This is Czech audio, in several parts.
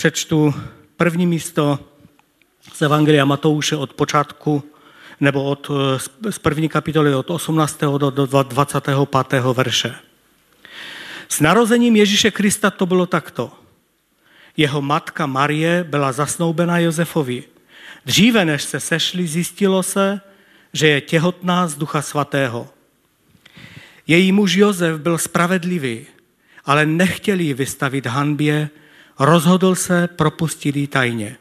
přečtu první místo z Evangelia Matouše od počátku, nebo od, z první kapitoly od 18. do 25. verše. S narozením Ježíše Krista to bylo takto. Jeho matka Marie byla zasnoubena Josefovi. Dříve než se sešli, zjistilo se, že je těhotná z Ducha Svatého. Její muž Josef byl spravedlivý, ale nechtěl ji vystavit hanbě, rozhodl se propustit ji tajně.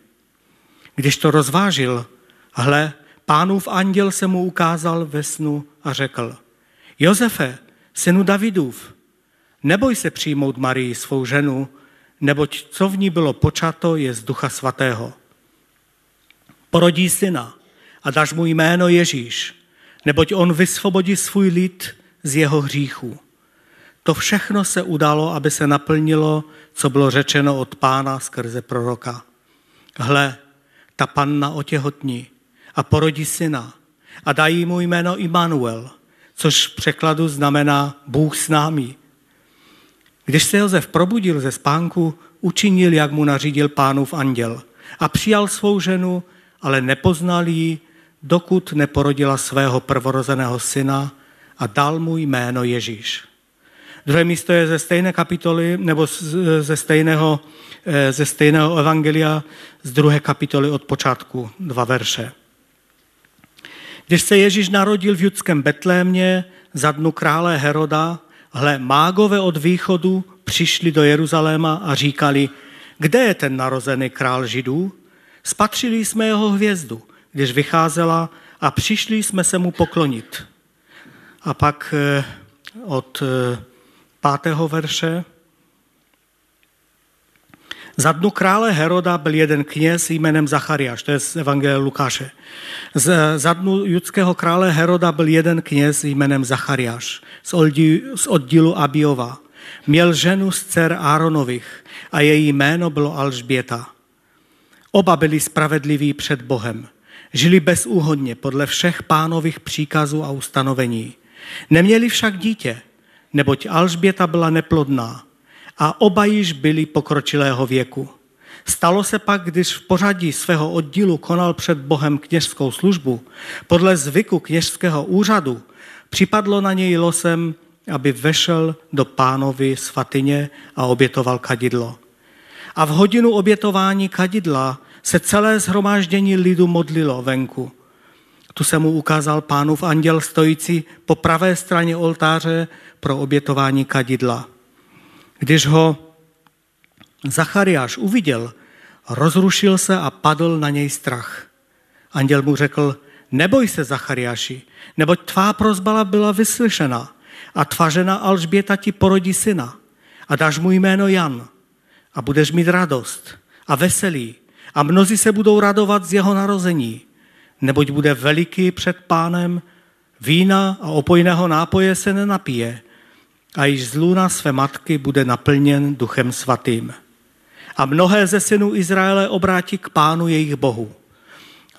Když to rozvážil, hle, pánův anděl se mu ukázal ve snu a řekl, Josefe, synu Davidův, neboj se přijmout Marii svou ženu, neboť co v ní bylo počato, je z ducha svatého. Porodí syna a dáš mu jméno Ježíš, neboť on vysvobodí svůj lid z jeho hříchů. To všechno se udalo, aby se naplnilo, co bylo řečeno od pána skrze proroka. Hle, ta panna otěhotní a porodí syna a dají mu jméno Immanuel, což v překladu znamená Bůh s námi. Když se Josef probudil ze spánku, učinil, jak mu nařídil pánův anděl a přijal svou ženu, ale nepoznal ji, dokud neporodila svého prvorozeného syna a dal mu jméno Ježíš. Druhé místo je ze stejné kapitoly, nebo ze stejného, eh, ze stejného evangelia, z druhé kapitoly od počátku, dva verše. Když se Ježíš narodil v judském Betlémě za dnu krále Heroda, hle, mágové od východu přišli do Jeruzaléma a říkali, kde je ten narozený král židů? Spatřili jsme jeho hvězdu, když vycházela a přišli jsme se mu poklonit. A pak eh, od eh, pátého verše. Za dnu krále Heroda byl jeden kněz jménem Zachariáš, to je z Evangelia Lukáše. Z, za dnu judského krále Heroda byl jeden kněz jménem Zachariáš z, oddílu, z oddílu Abiova. Měl ženu z dcer Áronových a její jméno bylo Alžběta. Oba byli spravedliví před Bohem. Žili bezúhodně podle všech pánových příkazů a ustanovení. Neměli však dítě, neboť Alžběta byla neplodná a oba již byli pokročilého věku. Stalo se pak, když v pořadí svého oddílu konal před Bohem kněžskou službu, podle zvyku kněžského úřadu, připadlo na něj losem, aby vešel do pánovy svatyně a obětoval kadidlo. A v hodinu obětování kadidla se celé zhromáždění lidu modlilo venku. Tu se mu ukázal pánův anděl stojící po pravé straně oltáře pro obětování kadidla. Když ho Zachariáš uviděl, rozrušil se a padl na něj strach. Anděl mu řekl, neboj se, Zachariáši, neboť tvá prozbala byla vyslyšena a tvá žena Alžběta ti porodí syna a dáš mu jméno Jan a budeš mít radost a veselí a mnozí se budou radovat z jeho narození, neboť bude veliký před pánem, vína a opojného nápoje se nenapije a již z luna své matky bude naplněn duchem svatým. A mnohé ze synů Izraele obrátí k pánu jejich bohu.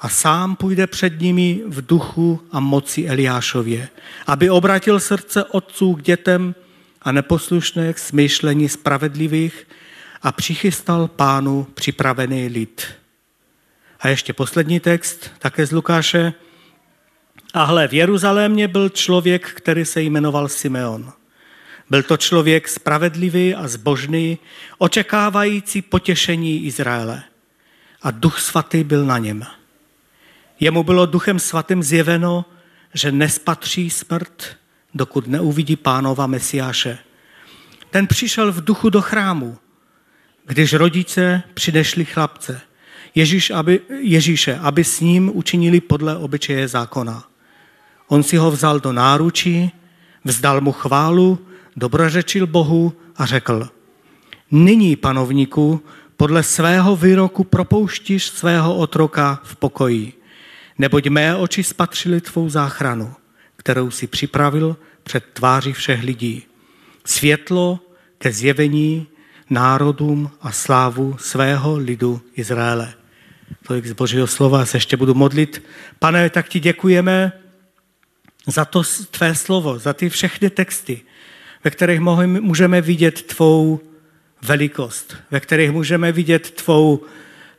A sám půjde před nimi v duchu a moci Eliášově, aby obratil srdce otců k dětem a neposlušných smýšlení spravedlivých a přichystal pánu připravený lid. A ještě poslední text, také z Lukáše. A hle, v Jeruzalémě byl člověk, který se jmenoval Simeon. Byl to člověk spravedlivý a zbožný, očekávající potěšení Izraele. A duch svatý byl na něm. Jemu bylo duchem svatým zjeveno, že nespatří smrt, dokud neuvidí pánova Mesiáše. Ten přišel v duchu do chrámu, když rodiče přinešli chlapce, Ježíš, aby, Ježíše, aby s ním učinili podle obyčeje zákona. On si ho vzal do náručí, vzdal mu chválu dobrořečil Bohu a řekl, nyní, panovníku, podle svého výroku propouštíš svého otroka v pokoji, neboť mé oči spatřily tvou záchranu, kterou si připravil před tváří všech lidí. Světlo ke zjevení národům a slávu svého lidu Izraele. Tolik z Božího slova se ještě budu modlit. Pane, tak ti děkujeme za to tvé slovo, za ty všechny texty, ve kterých můžeme vidět tvou velikost, ve kterých můžeme vidět tvou,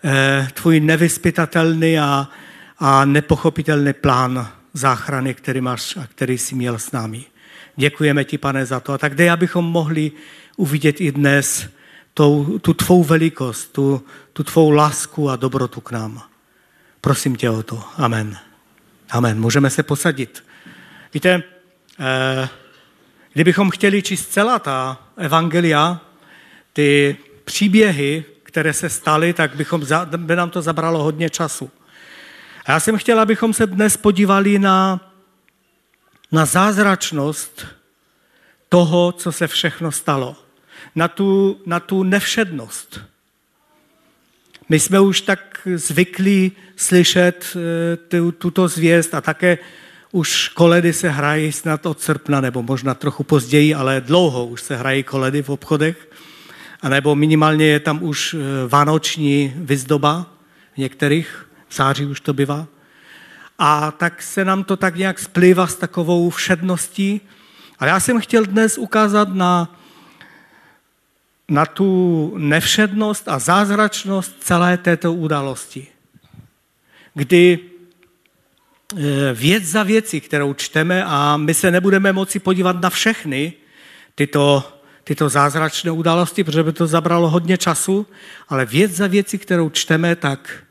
eh, tvůj nevyspytatelný a, a nepochopitelný plán záchrany, který máš a který jsi měl s námi. Děkujeme ti, pane, za to. A tak dej, abychom mohli uvidět i dnes tu, tu tvou velikost, tu, tu tvou lásku a dobrotu k nám. Prosím tě o to. Amen. Amen. Můžeme se posadit. Víte, eh, kdybychom chtěli číst celá ta evangelia, ty příběhy, které se staly, tak bychom, by nám to zabralo hodně času. A já jsem chtěl, abychom se dnes podívali na, na zázračnost toho, co se všechno stalo. Na tu, na tu nevšednost. My jsme už tak zvyklí slyšet eh, tuto zvěst a také už koledy se hrají snad od srpna, nebo možná trochu později, ale dlouho už se hrají koledy v obchodech. A nebo minimálně je tam už eh, vánoční vyzdoba v některých, v září už to bývá. A tak se nám to tak nějak splývá s takovou všedností. A já jsem chtěl dnes ukázat na, na tu nevšednost a zázračnost celé této události. Kdy Eh, věc za věci, kterou čteme a my se nebudeme moci podívat na všechny tyto, tyto zázračné události, protože by to zabralo hodně času, ale věc za věci, kterou čteme, tak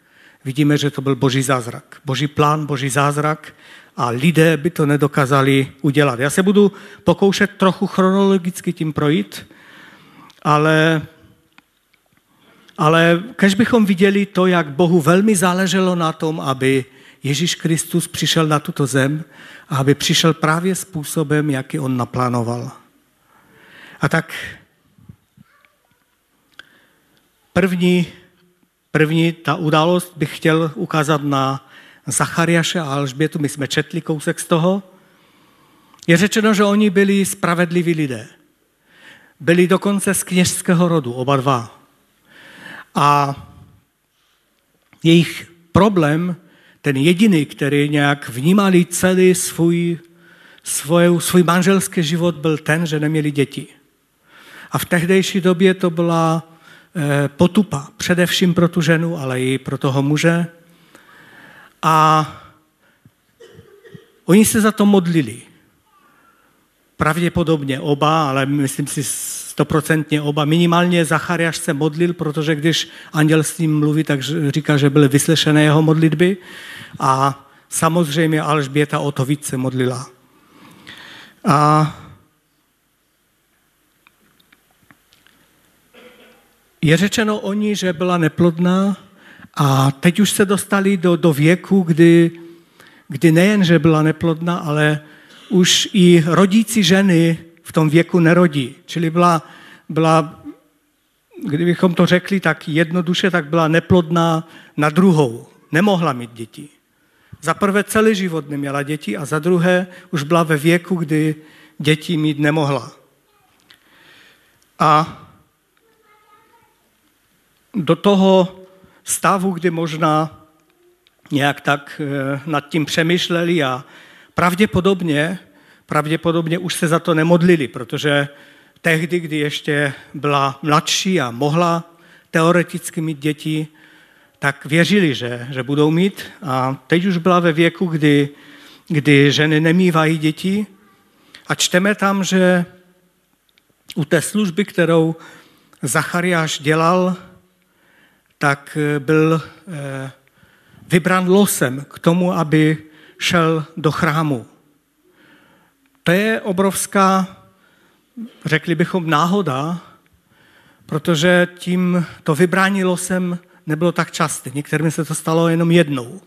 vidíme, že to byl boží zázrak. Boží plán, boží zázrak a lidé by to nedokázali udělat. Já se budu pokoušet trochu chronologicky tím projít, ale, ale když bychom viděli to, jak Bohu velmi záleželo na tom, aby Ježíš Kristus přišel na tuto zem a aby přišel právě způsobem, jaký on naplánoval. A tak první, první ta událost bych chtěl ukázat na Zachariaše a Alžbětu. My jsme četli kousek z toho. Je řečeno, že oni byli spravedliví lidé. Byli dokonce z kněžského rodu, oba dva. A jejich problém ten jediný, který nějak vnímali celý svůj, svůj, svůj manželský život, byl ten, že neměli děti. A v tehdejší době to byla eh, potupa, především pro tu ženu, ale i pro toho muže. A oni se za to modlili. Pravděpodobně oba, ale myslím si stoprocentně oba. Minimálně Zachariáš se modlil, protože když anděl s ním mluví, tak říká, že byly vyslyšené jeho modlitby. A samozřejmě Alžběta o to více modlila. A je řečeno o ní, že byla neplodná a teď už se dostali do, do věku, kdy, kdy nejen, že byla neplodná, ale už i rodící ženy v tom věku nerodí. Čili byla, byla kdybychom to řekli tak jednoduše, tak byla neplodná na druhou. Nemohla mít děti. Za prvé celý život neměla děti a za druhé už byla ve věku, kdy děti mít nemohla. A do toho stavu, kdy možná nějak tak eh, nad tím přemýšleli a pravděpodobně, pravděpodobně už se za to nemodlili, protože tehdy, kdy ještě byla mladší a mohla teoreticky mít děti, tak věřili, že, že budou mít. A teď už byla ve věku, kdy, kdy ženy nemývají děti. A čteme tam, že u té služby, kterou Zachariáš dělal, tak byl eh, vybran losem k tomu, aby šel do chrámu. To je obrovská, řekli bychom, náhoda, protože tím to vybrání losem nebylo tak časté. Některým se to stalo jenom jednou.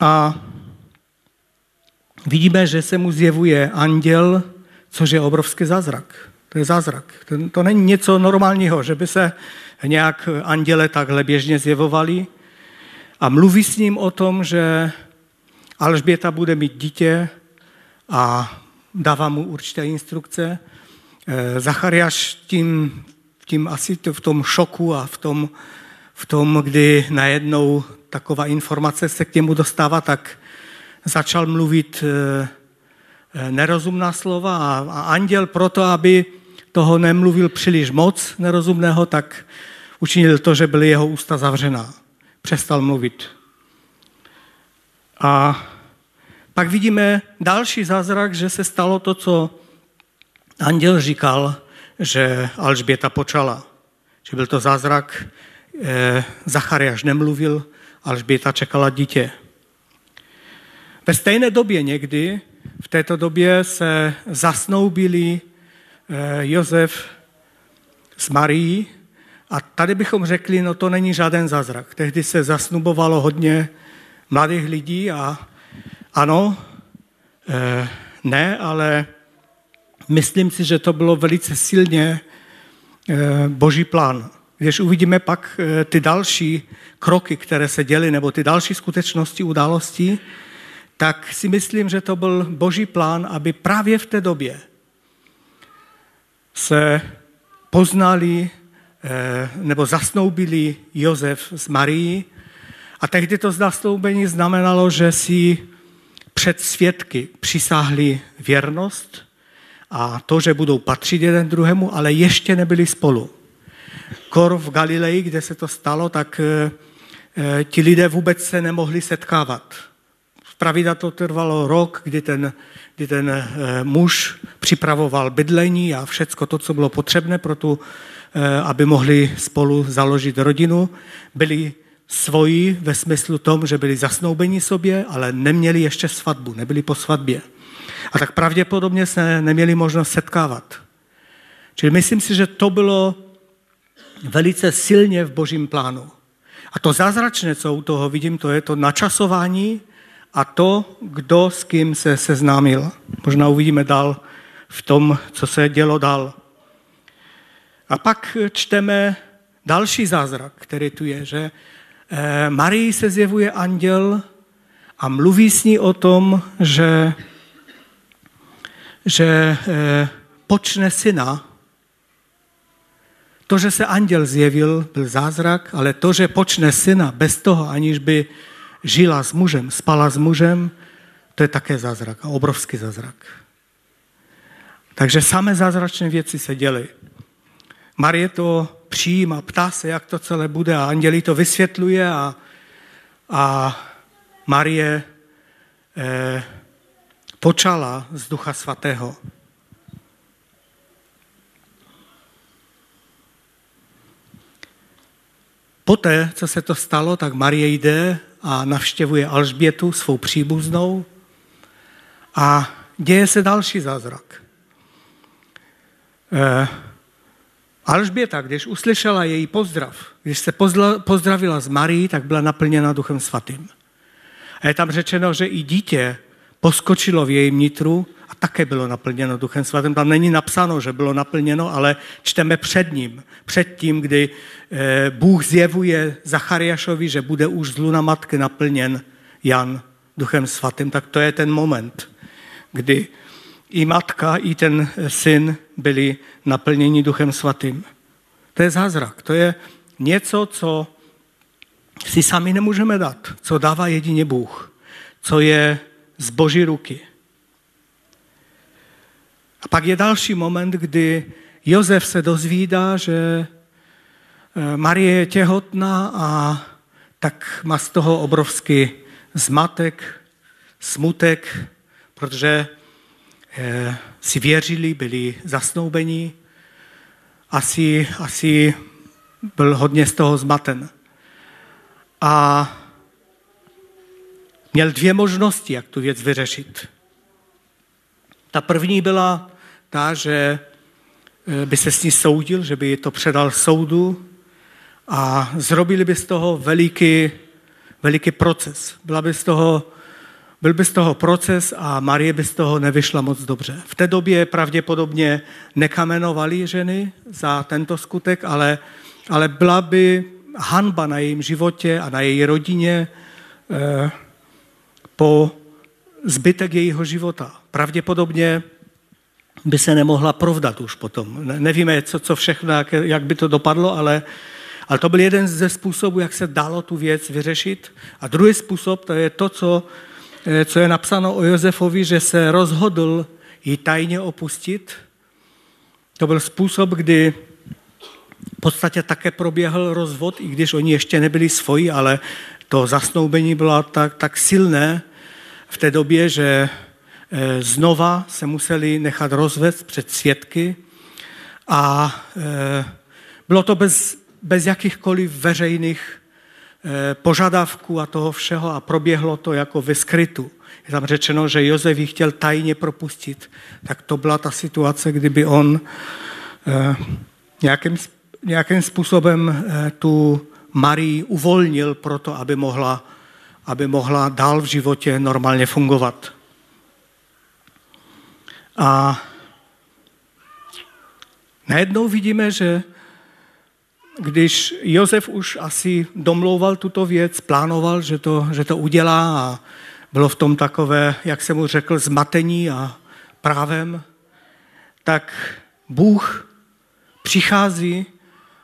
A vidíme, že se mu zjevuje anděl, což je obrovský zázrak. To je zázrak. To, to není něco normálního, že by se nějak anděle takhle běžně zjevovali a mluví s ním o tom, že Alžběta bude mít dítě a dává mu určité instrukce. Eh, Zachariáš tím tím asi v tom šoku a v tom, v tom, kdy najednou taková informace se k němu dostává, tak začal mluvit eh, eh, nerozumná slova a, a anděl proto, aby toho nemluvil příliš moc nerozumného, tak učinil to, že byly jeho ústa zavřená. Přestal mluvit. A pak vidíme další zázrak, že se stalo to, co anděl říkal, že Alžběta počala. Že byl to zázrak, eh, Zachariáš nemluvil, Alžběta čekala dítě. Ve stejné době někdy, v této době se zasnoubili eh, Josef s Marií a tady bychom řekli, no to není žádný zázrak. Tehdy se zasnubovalo hodně mladých lidí a ano, eh, ne, ale myslím si, že to bylo velice silně eh, boží plán. Když uvidíme pak eh, ty další kroky, které se děly, nebo ty další skutečnosti, události, tak si myslím, že to byl boží plán, aby právě v té době se poznali nebo zasnoubili Josef s Marií. A tehdy to zasnoubení znamenalo, že si před svědky přisáhli věrnost a to, že budou patřit jeden druhému, ale ještě nebyli spolu. Kor v Galileji, kde se to stalo, tak e, ti lidé vůbec se nemohli setkávat. Pravidla to trvalo rok, kdy ten, kdy ten e, muž připravoval bydlení a všecko to, co bylo potřebné pro tu, e, aby mohli spolu založit rodinu. Byli svoji ve smyslu tom, že byli zasnoubeni sobě, ale neměli ještě svatbu, nebyli po svatbě. A tak pravděpodobně se neměli možnost setkávat. Čili myslím si, že to bylo velice silně v božím plánu. A to zázračné, co u toho vidím, to je to načasování a to, kdo s kým se seznámil. Možná uvidíme dál v tom, co se dělo dál. A pak čteme další zázrak, který tu je, že Marii se zjevuje anděl a mluví s ní o tom, že, že eh, počne syna. To, že se anděl zjevil, byl zázrak, ale to, že počne syna bez toho, aniž by žila s mužem, spala s mužem, to je také zázrak obrovský zázrak. Takže samé zázračné věci se děly. Marie to přijímá, ptá se, jak to celé bude a andělí to vysvětluje a, a Marie eh, počala z Ducha Svatého. Poté, co se to stalo, tak Marie jde a navštěvuje Alžbětu, svou příbuznou a děje se další zázrak. Eh, Alžběta, když uslyšela její pozdrav, když se pozdravila z Marii, tak byla naplněna Duchem Svatým. A je tam řečeno, že i dítě poskočilo v jejím nitru a také bylo naplněno Duchem Svatým. Tam není napsáno, že bylo naplněno, ale čteme před ním. Před tím, kdy eh, Bůh zjevuje Zachariášovi, že bude už z luna matky naplněn Jan Duchem Svatým, tak to je ten moment, kdy i matka, i ten syn byli naplněni Duchem Svatým. To je zázrak, to je něco, co si sami nemůžeme dát, co dává jedině Bůh, co je z Boží ruky. A pak je další moment, kdy Jozef se dozvídá, že eh, Marie je těhotná a tak má z toho obrovský zmatek, smutek, protože Eh, si věřili, byli zasnoubeni, asi, asi byl hodně z toho zmaten. A měl dvě možnosti, jak tu věc vyřešit. Ta první byla ta, že eh, by se s ní soudil, že by to předal soudu a zrobili by z toho veliký, veliký proces. Byla by z toho byl by z toho proces a Marie by z toho nevyšla moc dobře. V té době pravděpodobně nekamenovali ženy za tento skutek, ale, ale byla by hanba na jejím životě a na její rodině eh, po zbytek jejího života. Pravděpodobně by se nemohla provdat už potom. Ne, nevíme, co, co všechno, jak, jak by to dopadlo, ale, ale to byl jeden ze způsobů, jak se dalo tu věc vyřešit. A druhý způsob, to je to, co co je napsáno o Josefovi, že se rozhodl ji tajně opustit? To byl způsob, kdy v podstatě také proběhl rozvod, i když oni ještě nebyli svoji, ale to zasnoubení bylo tak, tak silné v té době, že eh, znova se museli nechat rozvést před svědky a eh, bylo to bez, bez jakýchkoliv veřejných eh, požadavků a toho všeho a proběhlo to jako ve skrytu. Je tam řečeno, že Josef ji chtěl tajně propustit. Tak to byla ta situace, kdyby on nějakým, nějakým způsobem tu Marii uvolnil proto, aby mohla, aby mohla dál v životě normálně fungovat. A najednou vidíme, že když Josef už asi domlouval tuto věc, plánoval, že to, že to udělá a bylo v tom takové, jak jsem mu řekl, zmatení a právem, tak Bůh přichází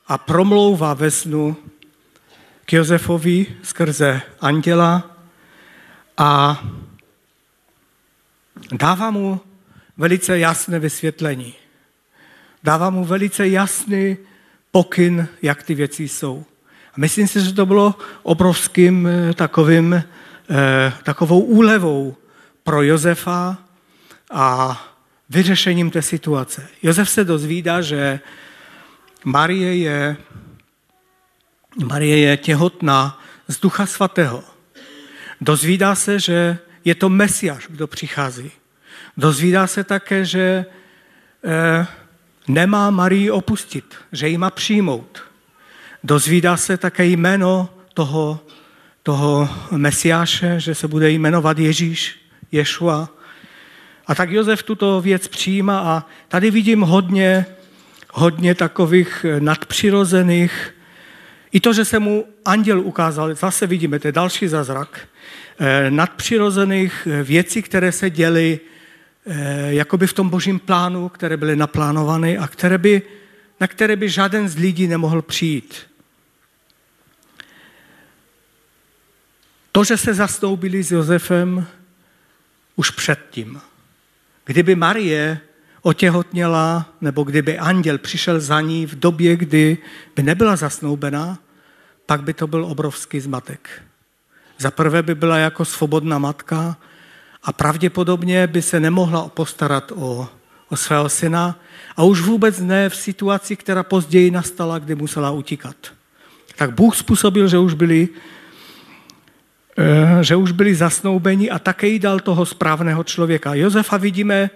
a promlouvá ve snu k Josefovi skrze anděla a dává mu velice jasné vysvětlení. Dává mu velice jasný pokyn, jak ty věci jsou. A myslím si, že to bylo obrovským eh, takovým, eh, takovou úlevou pro Josefa a vyřešením té situace. Josef se dozvídá, že Marie je Marie je těhotná z Ducha Svatého. Dozvídá se, že je to Mesiáš, kdo přichází. Dozvídá se také, že eh, nemá Marii opustit, že ji má přijmout. Dozvídá se také jméno toho, toho Mesiáše, že se bude jmenovat Ježíš, Ješua. A tak Josef tuto věc přijímá a tady vidím hodně, hodně takových nadpřirozených i to, že se mu anděl ukázal, zase vidíme, to je další zázrak, eh, nadpřirozených eh, věcí, které se děly jakoby v tom božím plánu, které byly naplánovány a které by, na které by žádný z lidí nemohl přijít. To, že se zasnoubili s Josefem už předtím. Kdyby Marie otěhotněla, nebo kdyby anděl přišel za ní v době, kdy by nebyla zasnoubená, pak by to byl obrovský zmatek. Za prvé by byla jako svobodná matka a pravděpodobně by se nemohla postarat o, o svého syna a už vůbec ne v situaci, která později nastala, kdy musela utíkat. Tak Bůh způsobil, že už byli eh, že už byli zasnoubeni a také jí dal toho správného člověka. Josefa vidíme,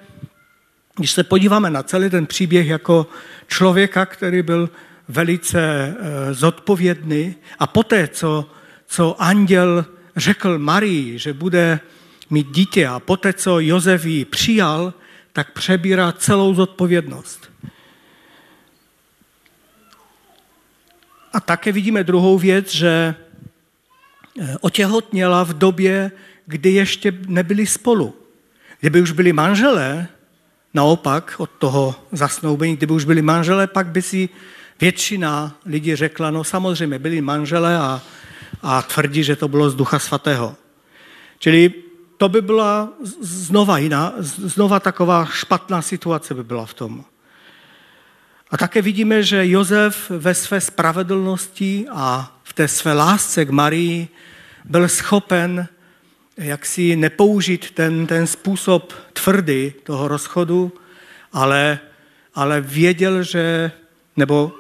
když se podíváme na celý ten příběh jako člověka, který byl velice eh, zodpovědný a poté, co, co anděl řekl Marii, že bude mít dítě a poté, co Josef ji přijal, tak přebírá celou zodpovědnost. A také vidíme druhou věc, že eh, otěhotněla v době, kdy ještě nebyli spolu. Kdyby už byli manželé, naopak od toho zasnoubení, kdyby už byli manželé, pak by si většina lidí řekla, no samozřejmě byli manželé a, a tvrdí, že to bylo z Ducha Svatého. Čili to by byla znova jiná, znova taková špatná situace by byla v tom. A také vidíme, že Jozef ve své spravedlnosti a v té své lásce k Marii byl schopen jak si nepoužít ten, ten způsob tvrdý toho rozchodu, ale, ale věděl, že, nebo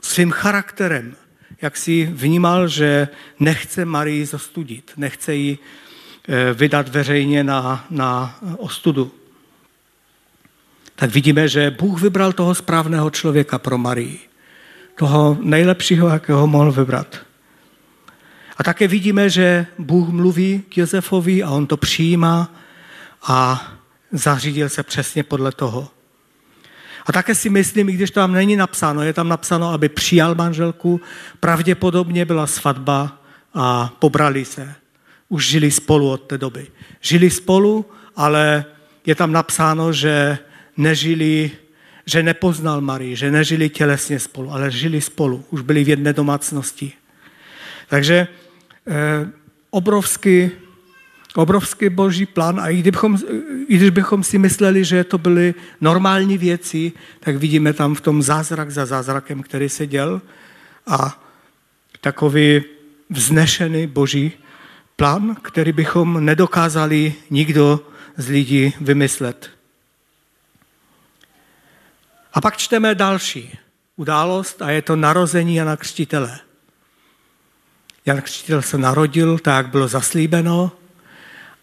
svým charakterem, jak si vnímal, že nechce Marii zostudit, nechce ji vydat veřejně na, na ostudu. Tak vidíme, že Bůh vybral toho správného člověka pro Marii. Toho nejlepšího, jakého mohl vybrat. A také vidíme, že Bůh mluví k Josefovi a on to přijímá a zařídil se přesně podle toho. A také si myslím, i když to tam není napsáno, je tam napsáno, aby přijal manželku, pravděpodobně byla svatba a pobrali se. Už žili spolu od té doby. Žili spolu, ale je tam napsáno, že nežili, že nepoznal Marii, že nežili tělesně spolu, ale žili spolu. Už byli v jedné domácnosti. Takže eh, obrovsky obrovský boží plán a i, kdybychom, i když bychom si mysleli, že to byly normální věci, tak vidíme tam v tom zázrak za zázrakem, který se děl a takový vznešený boží plán, který bychom nedokázali nikdo z lidí vymyslet. A pak čteme další událost a je to narození Jana Křtitele. Jan Křtitel se narodil, tak bylo zaslíbeno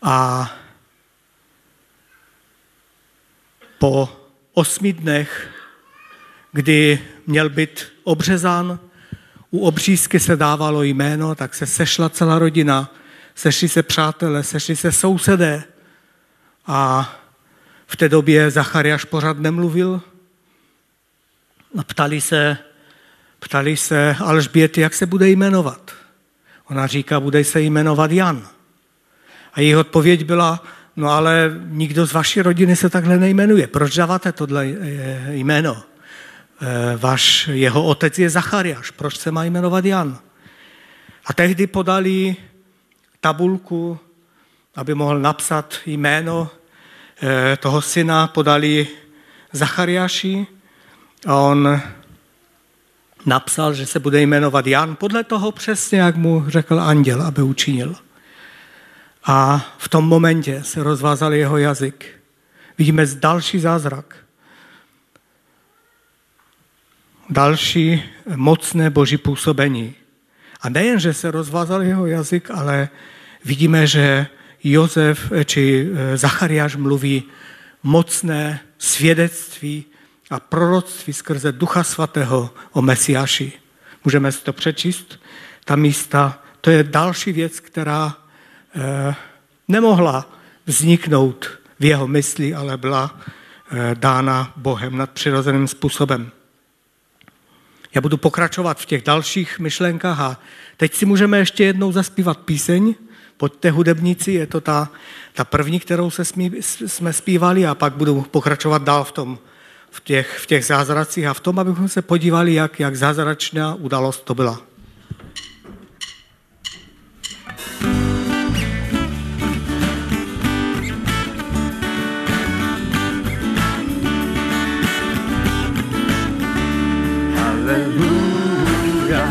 a po osmi dnech, kdy měl být obřezán, u obřízky se dávalo jméno, tak se sešla celá rodina, sešli se přátelé, sešli se sousedé a v té době Zachariáš pořád nemluvil. Ptali se, ptali se Alžběty, jak se bude jmenovat. Ona říká, bude se jmenovat Jan. A její odpověď byla, no ale nikdo z vaší rodiny se takhle nejmenuje. Proč dáváte tohle eh, jméno? Eh, Váš, jeho otec je Zachariáš, proč se má jmenovat Jan? A tehdy podali tabulku, aby mohl napsat jméno eh, toho syna, podali Zachariáši a on napsal, že se bude jmenovat Jan, podle toho přesně, jak mu řekl anděl, aby učinil. A v tom momentě se rozvázal jeho jazyk. Vidíme další zázrak. Další mocné boží působení. A nejen, že se rozvázal jeho jazyk, ale vidíme, že Jozef či eh, Zachariáš mluví mocné svědectví a proroctví skrze Ducha Svatého o Mesiáši. Můžeme si to přečíst, ta místa. To je další věc, která eh, nemohla vzniknout v jeho mysli, ale byla eh, dána Bohem nadpřirozeným způsobem. Já budu pokračovat v těch dalších myšlenkách a teď si můžeme ještě jednou zaspívat píseň. Pojďte hudebníci, je to ta, ta první, kterou se smí, jsme zpívali a pak budu pokračovat dál v tom v těch, v těch zázracích a v tom, abychom se podívali, jak, jak zázračná událost to byla. Halleluja,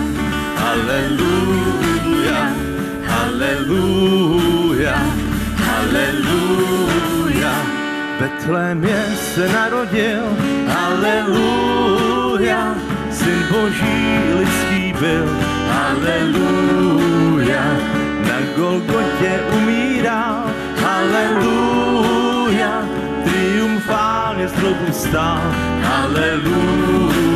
halleluja, halleluja, halleluja. Betlémě se narodil, aleluja, syn boží lidský byl, aleluja, na Golgotě umíral, aleluja, triumfálně znovu stál, aleluja,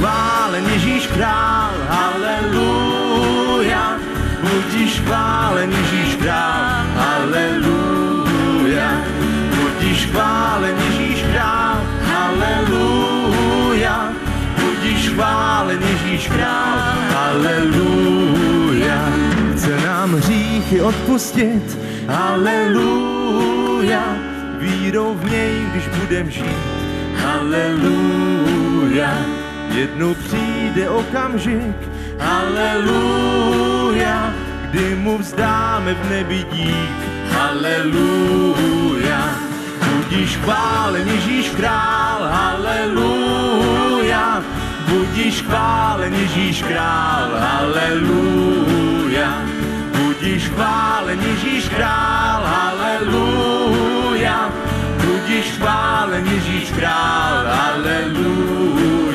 chválen Ježíš král, aleluja, budíš chválen Ježíš král, aleluja chválen Ježíš král, haleluja. Budíš chválen Ježíš král, haleluja. Chce nám hříchy odpustit, haleluja. Vírou v něj, když budem žít, haleluja. Jednou přijde okamžik, haleluja, kdy mu vzdáme v nebi dík, haleluja Budíš chválen Ježíš král, haleluja. Budíš chválen Ježíš král, haleluja. Budíš chválen Ježíš král, haleluja. Budíš chválen Ježíš král, haleluja.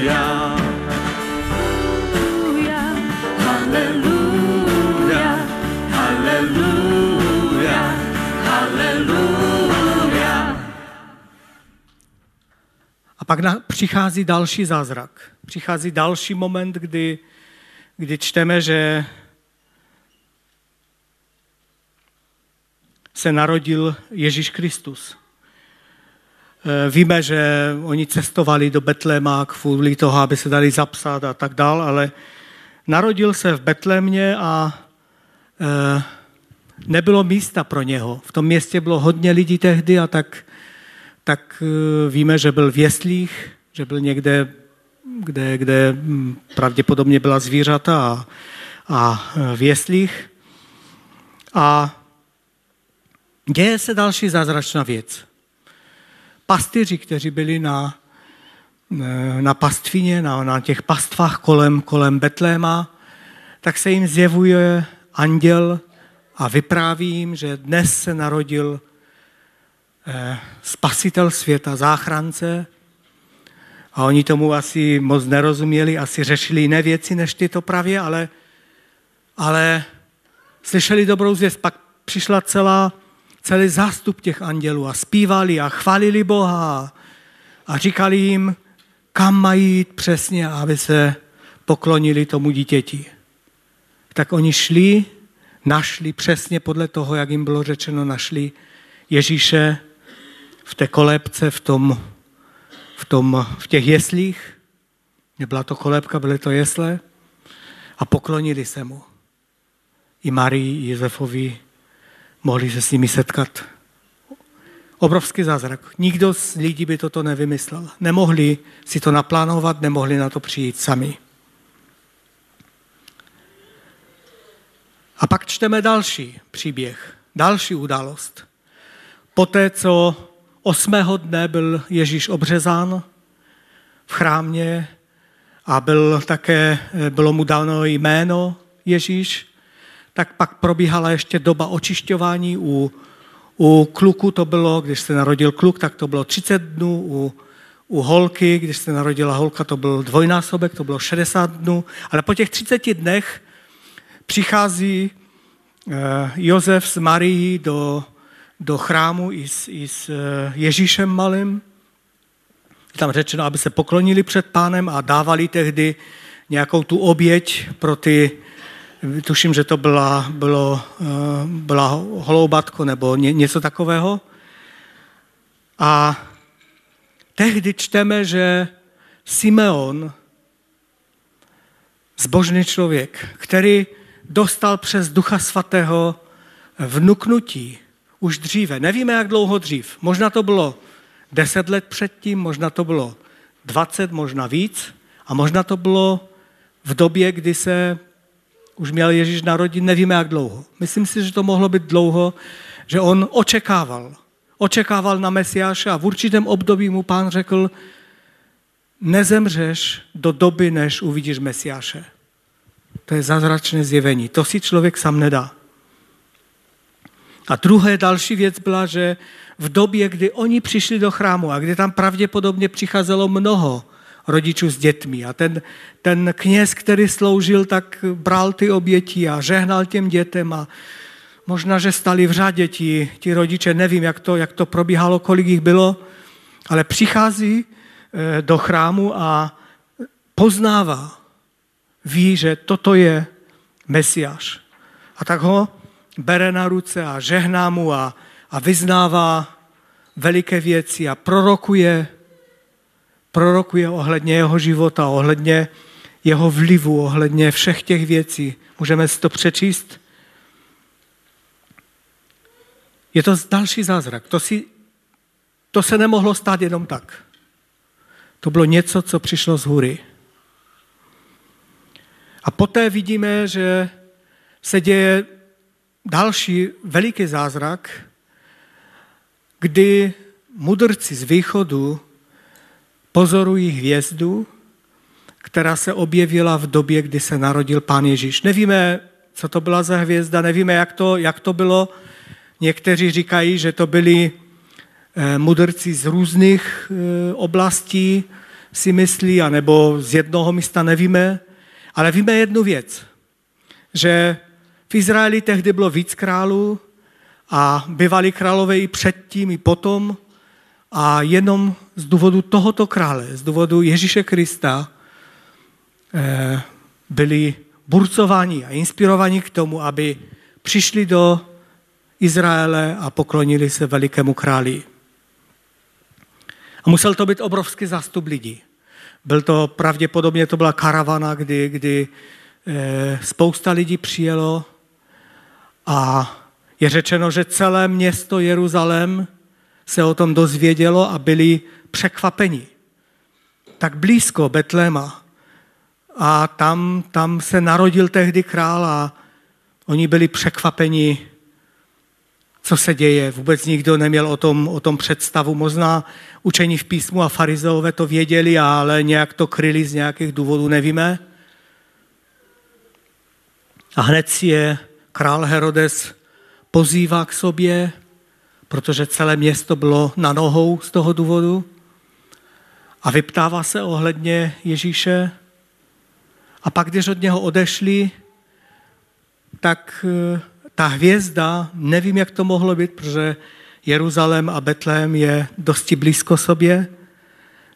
Pak na, přichází další zázrak. Přichází další moment, kdy, kdy čteme, že se narodil Ježíš Kristus. E, víme, že oni cestovali do Betléma kvůli toho, aby se dali zapsat a tak dál, ale narodil se v Betlémě a e, nebylo místa pro něho. V tom městě bylo hodně lidí tehdy a tak tak eh, víme, že byl v jeslích, že byl někde, kde, kde hm, pravděpodobně byla zvířata a, a eh, v jeslích. A děje se další zázračná věc. Pastyři, kteří byli na, na pastvině, na, na těch pastvách kolem, kolem Betléma, tak se jim zjevuje anděl a vypráví jim, že dnes se narodil eh, spasitel světa, záchrance. A oni tomu asi moc nerozuměli, asi řešili jiné věci než tyto pravě, ale, ale slyšeli dobrou zvěst. Pak přišla celá, celý zástup těch andělů a zpívali a chválili Boha a říkali jim, kam mají jít přesně, aby se poklonili tomu dítěti. Tak oni šli našli přesně podle toho, jak jim bylo řečeno, našli Ježíše v té kolébce, v, tom, v, tom, v těch jeslích. Nebyla to kolébka, byly to jesle. A poklonili se mu. I Marii, i Josefovi mohli se s nimi setkat. Obrovský zázrak. Nikdo z lidí by toto nevymyslel. Nemohli si to naplánovat, nemohli na to přijít sami. A pak čteme další příběh, další událost. Poté, co osmého dne byl Ježíš obřezán v chrámě a byl také, bylo mu dáno jméno Ježíš, tak pak probíhala ještě doba očišťování u, u kluku. To bylo, když se narodil kluk, tak to bylo 30 dnů, u, u holky, když se narodila holka, to byl dvojnásobek, to bylo 60 dnů, ale po těch 30 dnech přichází eh, Josef s Marií do, do chrámu i s, i s eh, Ježíšem malým. Je tam řečeno, aby se poklonili před pánem a dávali tehdy nějakou tu oběť pro ty, tuším, že to byla, bylo, eh, byla holoubatko nebo ně, něco takového. A tehdy čteme, že Simeon, zbožný člověk, který dostal přes Ducha Svatého vnuknutí už dříve. Nevíme, jak dlouho dřív. Možná to bylo deset let předtím, možná to bylo dvacet, možná víc. A možná to bylo v době, kdy se už měl Ježíš narodit, nevíme, jak dlouho. Myslím si, že to mohlo být dlouho, že on očekával. Očekával na Mesiáše a v určitém období mu pán řekl, nezemřeš do doby, než uvidíš Mesiáše. To je zázračné zjevení. To si člověk sám nedá. A druhé další věc byla, že v době, kdy oni přišli do chrámu a kdy tam pravděpodobně přicházelo mnoho rodičů s dětmi a ten, ten kněz, který sloužil, tak bral ty oběti a žehnal těm dětem a možná, že stali v řadě ti, ti rodiče, nevím, jak to, jak to probíhalo, kolik jich bylo, ale přichází eh, do chrámu a poznává, ví, že toto je Mesiáš. A tak ho bere na ruce a žehná mu a, a vyznává veliké věci a prorokuje, prorokuje ohledně jeho života, ohledně jeho vlivu, ohledně všech těch věcí. Můžeme si to přečíst? Je to další zázrak. To, si, to se nemohlo stát jenom tak. To bylo něco, co přišlo z hůry. A poté vidíme, že se děje další veliký zázrak, kdy mudrci z východu pozorují hvězdu, která se objevila v době, kdy se narodil pán Ježíš. Nevíme, co to byla za hvězda, nevíme, jak to, jak to bylo. Někteří říkají, že to byli eh, mudrci z různých eh, oblastí, si myslí, anebo z jednoho místa nevíme. Ale víme jednu věc, že v Izraeli tehdy bylo víc králů a bývali králové i předtím, i potom. A jenom z důvodu tohoto krále, z důvodu Ježíše Krista, eh, byli burcováni a inspirovaní k tomu, aby přišli do Izraele a poklonili se velikému králi. A musel to být obrovský zástup lidí. Byl to pravděpodobně, to byla karavana, kdy, kdy e, spousta lidí přijelo a je řečeno, že celé město Jeruzalém se o tom dozvědělo a byli překvapeni. Tak blízko Betléma. A tam, tam se narodil tehdy král a oni byli překvapeni co se děje. Vůbec nikdo neměl o tom, o tom představu. Možná učení v písmu a farizeové to věděli, ale nějak to kryli z nějakých důvodů, nevíme. A hned si je král Herodes pozývá k sobě, protože celé město bylo na nohou z toho důvodu a vyptává se ohledně Ježíše. A pak, když od něho odešli, tak eh, ta hvězda, nevím, jak to mohlo být, protože Jeruzalém a Betlém je dosti blízko sobě.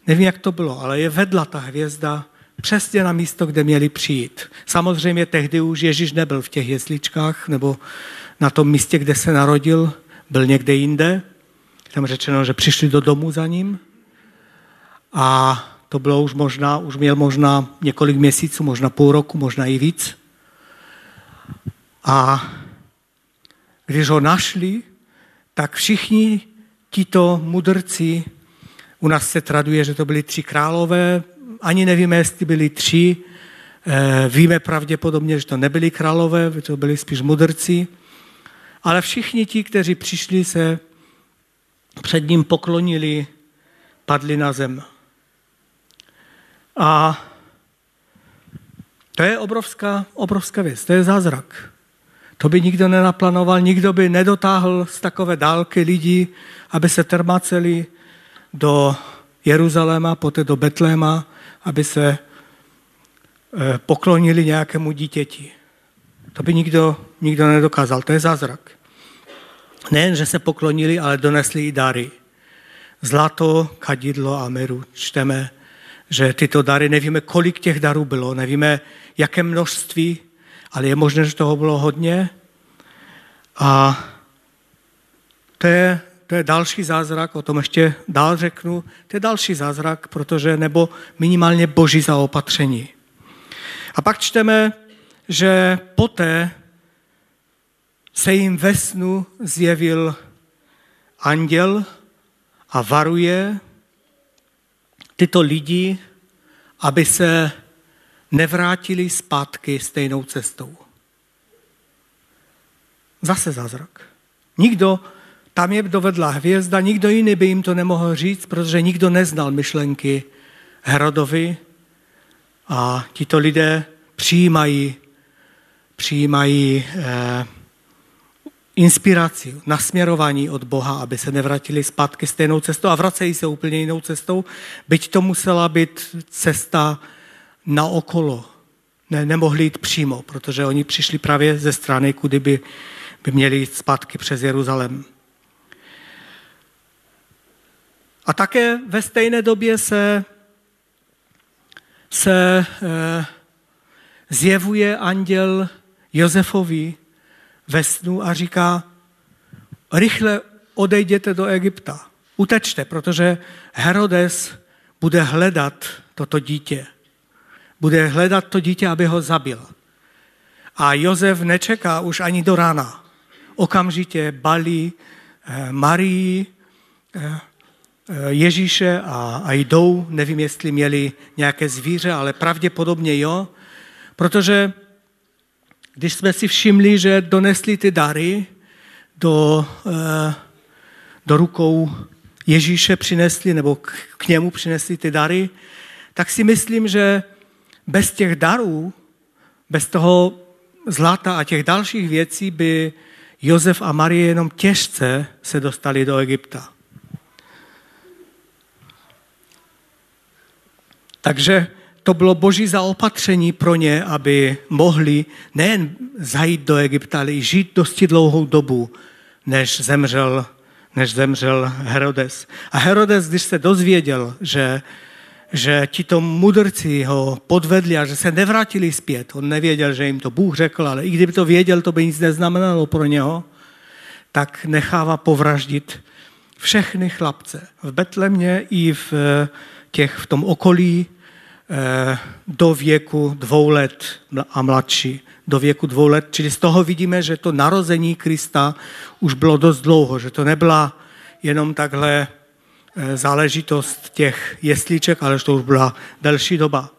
Nevím, jak to bylo, ale je vedla ta hvězda přesně na místo, kde měli přijít. Samozřejmě tehdy už Ježíš nebyl v těch jesličkách nebo na tom místě, kde se narodil, byl někde jinde. Tam řečeno, že přišli do domu za ním. A to bylo už možná, už měl možná několik měsíců, možná půl roku, možná i víc. A když ho našli, tak všichni tito mudrci, u nás se traduje, že to byli tři králové, ani nevíme, jestli byli tři, eh, víme pravděpodobně, že to nebyli králové, to byli spíš mudrci, ale všichni ti, kteří přišli, se před ním poklonili, padli na zem. A to je obrovská, obrovská věc, to je zázrak. To by nikdo nenaplánoval, nikdo by nedotáhl z takové dálky lidí, aby se termaceli do Jeruzaléma, poté do Betléma, aby se eh, poklonili nějakému dítěti. To by nikdo, nikdo nedokázal, to je zázrak. Nejen, že se poklonili, ale donesli i dary. Zlato, kadidlo a meru. Čteme, že tyto dary, nevíme, kolik těch darů bylo, nevíme, jaké množství, ale je možné, že toho bylo hodně. A to je, to je další zázrak, o tom ještě dál řeknu, to je další zázrak, protože nebo minimálně boží zaopatření. A pak čteme, že poté se jim ve snu zjevil anděl a varuje tyto lidi, aby se nevrátili zpátky stejnou cestou. Zase zázrak. Nikdo, tam je dovedla hvězda, nikdo jiný by jim to nemohl říct, protože nikdo neznal myšlenky Herodovi a tito lidé přijímají, přijímají eh, inspiraci, nasměrování od Boha, aby se nevrátili zpátky stejnou cestou a vracejí se úplně jinou cestou, byť to musela být cesta na okolo. Ne, nemohli jít přímo, protože oni přišli právě ze strany, kudy by, by měli jít zpátky přes Jeruzalém. A také ve stejné době se, se eh, zjevuje anděl Josefovi ve snu a říká, rychle odejděte do Egypta, utečte, protože Herodes bude hledat toto dítě. Bude hledat to dítě, aby ho zabil. A Josef nečeká už ani do rána. Okamžitě balí eh, Marii, eh, Ježíše a, a jdou, nevím, jestli měli nějaké zvíře, ale pravděpodobně jo, protože když jsme si všimli, že donesli ty dary do, eh, do rukou Ježíše přinesli, nebo k němu přinesli ty dary, tak si myslím, že bez těch darů, bez toho zlata a těch dalších věcí by Josef a Marie jenom těžce se dostali do Egypta. Takže to bylo boží zaopatření pro ně, aby mohli nejen zajít do Egypta, ale i žít dosti dlouhou dobu, než zemřel, než zemřel Herodes. A Herodes, když se dozvěděl, že, že tito mudrci ho podvedli a že se nevrátili zpět, on nevěděl, že jim to Bůh řekl, ale i kdyby to věděl, to by nic neznamenalo pro něho, tak nechává povraždit všechny chlapce v Betlemě i v, těch, v tom okolí Eh, do věku dvou let a mladší, do věku dvou let. Čili z toho vidíme, že to narození Krista už bylo dost dlouho, že to nebyla jenom takhle eh, záležitost těch jesliček, ale že to už byla delší doba.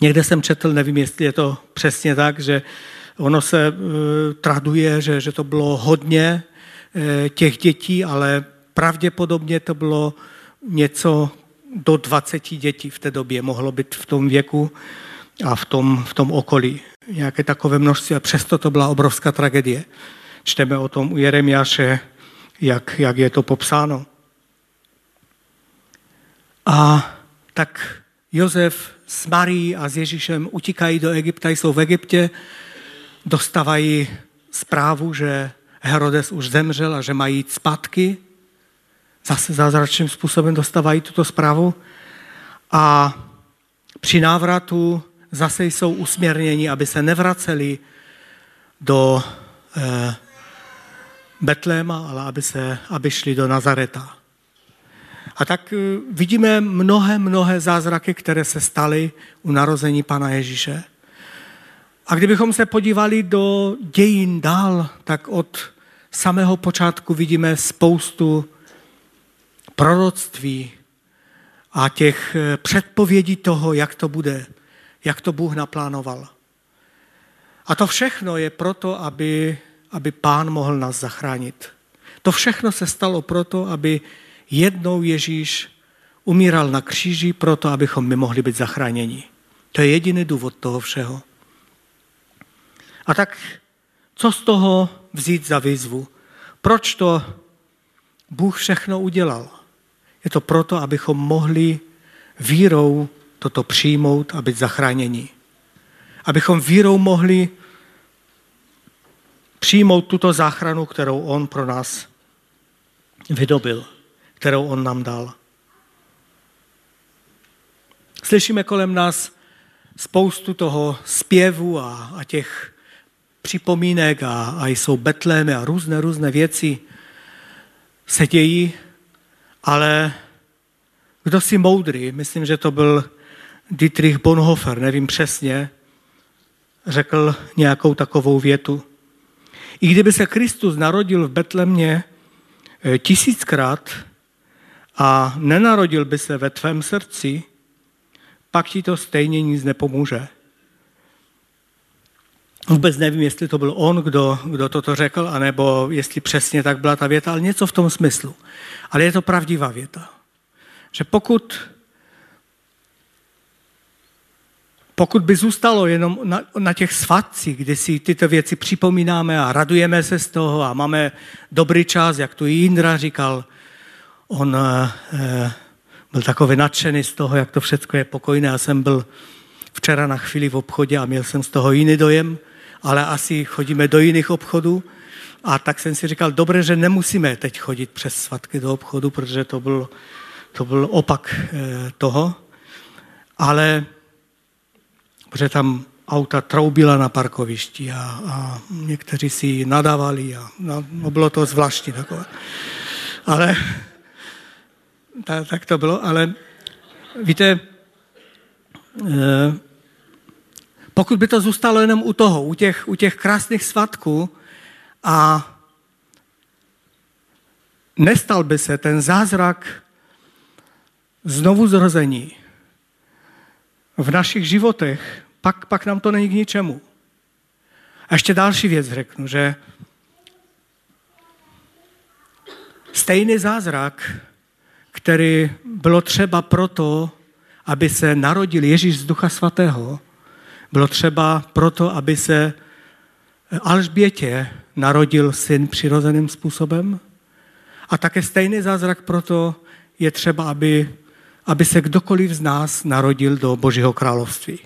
Někde jsem četl, nevím, jestli je to přesně tak, že Ono se uh, traduje, že, že to bylo hodně těch dětí, ale pravděpodobně to bylo něco do 20 dětí v té době, mohlo být v tom věku a v tom, v tom okolí. Nějaké takové množství a přesto to byla obrovská tragédie. Čteme o tom u Jeremiáše, jak, jak je to popsáno. A tak Josef s Marí a s Ježíšem utíkají do Egypta, jsou v Egyptě, dostávají zprávu, že Herodes už zemřel a že mají jít zpátky. Zase zázračným způsobem dostávají tuto zprávu. A při návratu zase jsou usměrněni, aby se nevraceli do eh, Betléma, ale aby, se, aby šli do Nazareta. A tak eh, vidíme mnohé, mnohé zázraky, které se staly u narození Pana Ježíše. A kdybychom se podívali do dějin dál, tak od samého počátku vidíme spoustu proroctví a těch eh, předpovědí toho, jak to bude, jak to Bůh naplánoval. A to všechno je proto, aby, aby Pán mohl nás zachránit. To všechno se stalo proto, aby jednou Ježíš umíral na kříži proto, abychom my mohli být zachráněni. To je jediný důvod toho všeho. A tak co z toho vzít za výzvu? Proč to Bůh všechno udělal? Je to proto, abychom mohli vírou toto přijmout a být zachráněni. Abychom vírou mohli přijmout tuto záchranu, kterou On pro nás vydobil kterou on nám dal. Slyšíme kolem nás spoustu toho zpěvu a, a těch připomínek a, a jsou betlémy a různé, různé věci se dějí, ale kdo si moudrý, myslím, že to byl Dietrich Bonhoeffer, nevím přesně, řekl nějakou takovou větu. I kdyby se Kristus narodil v Betlemě eh, tisíckrát, a nenarodil by se ve tvém srdci, pak ti to stejně nic nepomůže. Vůbec nevím, jestli to byl on, kdo, kdo toto řekl, anebo jestli přesně tak byla ta věta, ale něco v tom smyslu. Ale je to pravdivá věta. Že pokud, pokud by zůstalo jenom na, na těch svatcích, kdy si tyto věci připomínáme a radujeme se z toho a máme dobrý čas, jak tu Jindra říkal, on eh, byl takový nadšený z toho, jak to všechno je pokojné. Já jsem byl včera na chvíli v obchodě a měl jsem z toho jiný dojem, ale asi chodíme do jiných obchodů. A tak jsem si říkal, dobře, že nemusíme teď chodit přes svatky do obchodu, protože to byl, to byl opak eh, toho. Ale protože tam auta troubila na parkovišti a, a někteří si nadávali a no, bylo to zvláštní takové. Ale tak, tak to bylo, ale víte, eh, pokud by to zůstalo jenom u toho, u těch, u těch krásných svatků a nestal by se ten zázrak znovu zrození v našich životech, pak, pak nám to není k ničemu. A ještě další věc řeknu, že stejný zázrak který bylo třeba proto, aby se narodil Ježíš z Ducha Svatého, bylo třeba proto, aby se Alžbětě narodil syn přirozeným způsobem. A také stejný zázrak proto je třeba, aby, aby se kdokoliv z nás narodil do Božího království.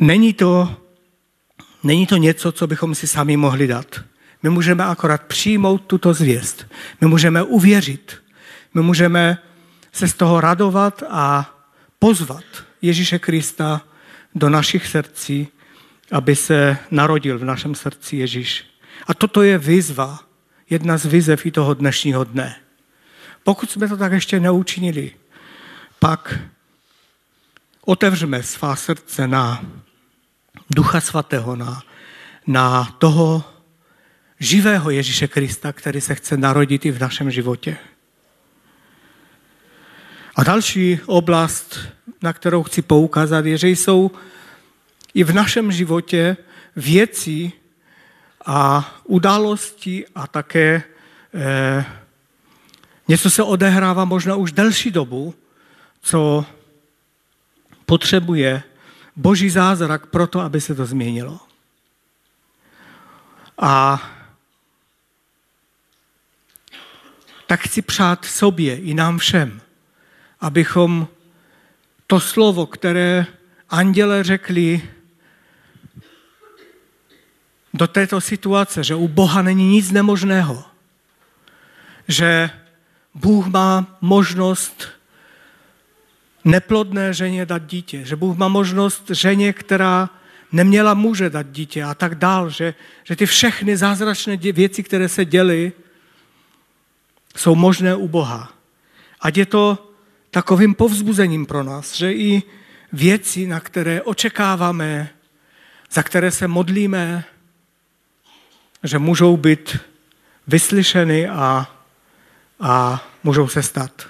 Není to, není to něco, co bychom si sami mohli dát. My můžeme akorát přijmout tuto zvěst. My můžeme uvěřit. My můžeme se z toho radovat a pozvat Ježíše Krista do našich srdcí, aby se narodil v našem srdci Ježíš. A toto je výzva, jedna z výzev i toho dnešního dne. Pokud jsme to tak ještě neučinili, pak otevřeme svá srdce na Ducha Svatého, na, na toho, živého Ježíše Krista, který se chce narodit i v našem životě. A další oblast na kterou chci poukázat, je, že jsou i v našem životě věci a události a také eh, něco se odehrává možná už delší dobu, co potřebuje boží zázrak pro to, aby se to změnilo. A tak chci přát sobě i nám všem, abychom to slovo, které anděle řekli do této situace, že u Boha není nic nemožného, že Bůh má možnost neplodné ženě dát dítě, že Bůh má možnost ženě, která neměla muže dát dítě a tak dál, že, že ty všechny zázračné věci, které se děly, jsou možné u Boha. Ať je to takovým povzbuzením pro nás, že i věci, na které očekáváme, za které se modlíme, že můžou být vyslyšeny a, a můžou se stát.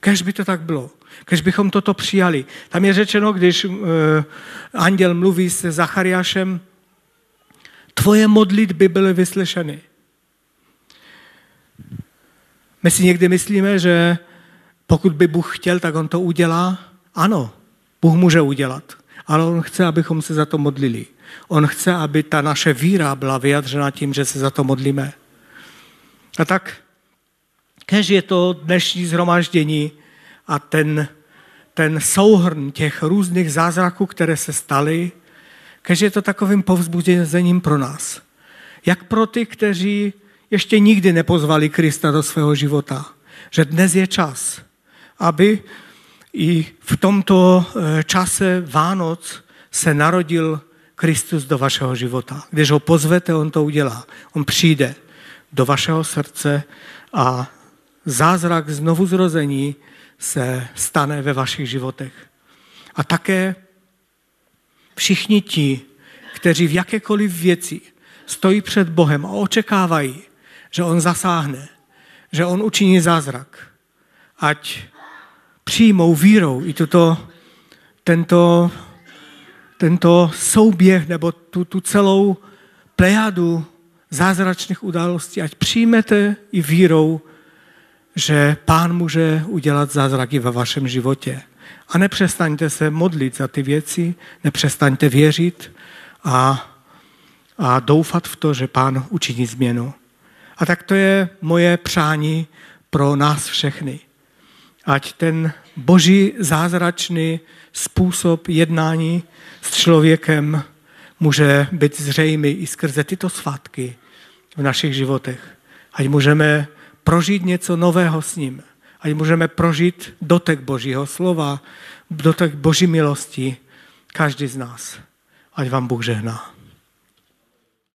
Kež by to tak bylo. Kež bychom toto přijali. Tam je řečeno, když uh, anděl mluví se Zachariášem, tvoje modlitby byly vyslyšeny. My si někdy myslíme, že pokud by Bůh chtěl, tak on to udělá. Ano, Bůh může udělat, ale on chce, abychom se za to modlili. On chce, aby ta naše víra byla vyjadřena tím, že se za to modlíme. A tak, kež je to dnešní zhromáždění a ten, ten souhrn těch různých zázraků, které se staly, kež je to takovým povzbuzením pro nás. Jak pro ty, kteří ještě nikdy nepozvali Krista do svého života. Že dnes je čas, aby i v tomto eh, čase Vánoc se narodil Kristus do vašeho života. Když ho pozvete, on to udělá. On přijde do vašeho srdce a zázrak znovu zrození se stane ve vašich životech. A také všichni ti, kteří v jakékoliv věci stojí před Bohem a očekávají, že on zasáhne, že on učiní zázrak. Ať přijmou vírou i tuto, tento, tento souběh nebo tu, tu celou plejadu zázračných událostí, ať přijmete i vírou, že pán může udělat zázraky ve vašem životě. A nepřestaňte se modlit za ty věci, nepřestaňte věřit a, a doufat v to, že pán učiní změnu. A tak to je moje přání pro nás všechny. Ať ten boží zázračný způsob jednání s člověkem může být zřejmý i skrze tyto svátky v našich životech. Ať můžeme prožít něco nového s ním. Ať můžeme prožít dotek Božího slova, dotek Boží milosti, každý z nás. Ať vám Bůh žehná.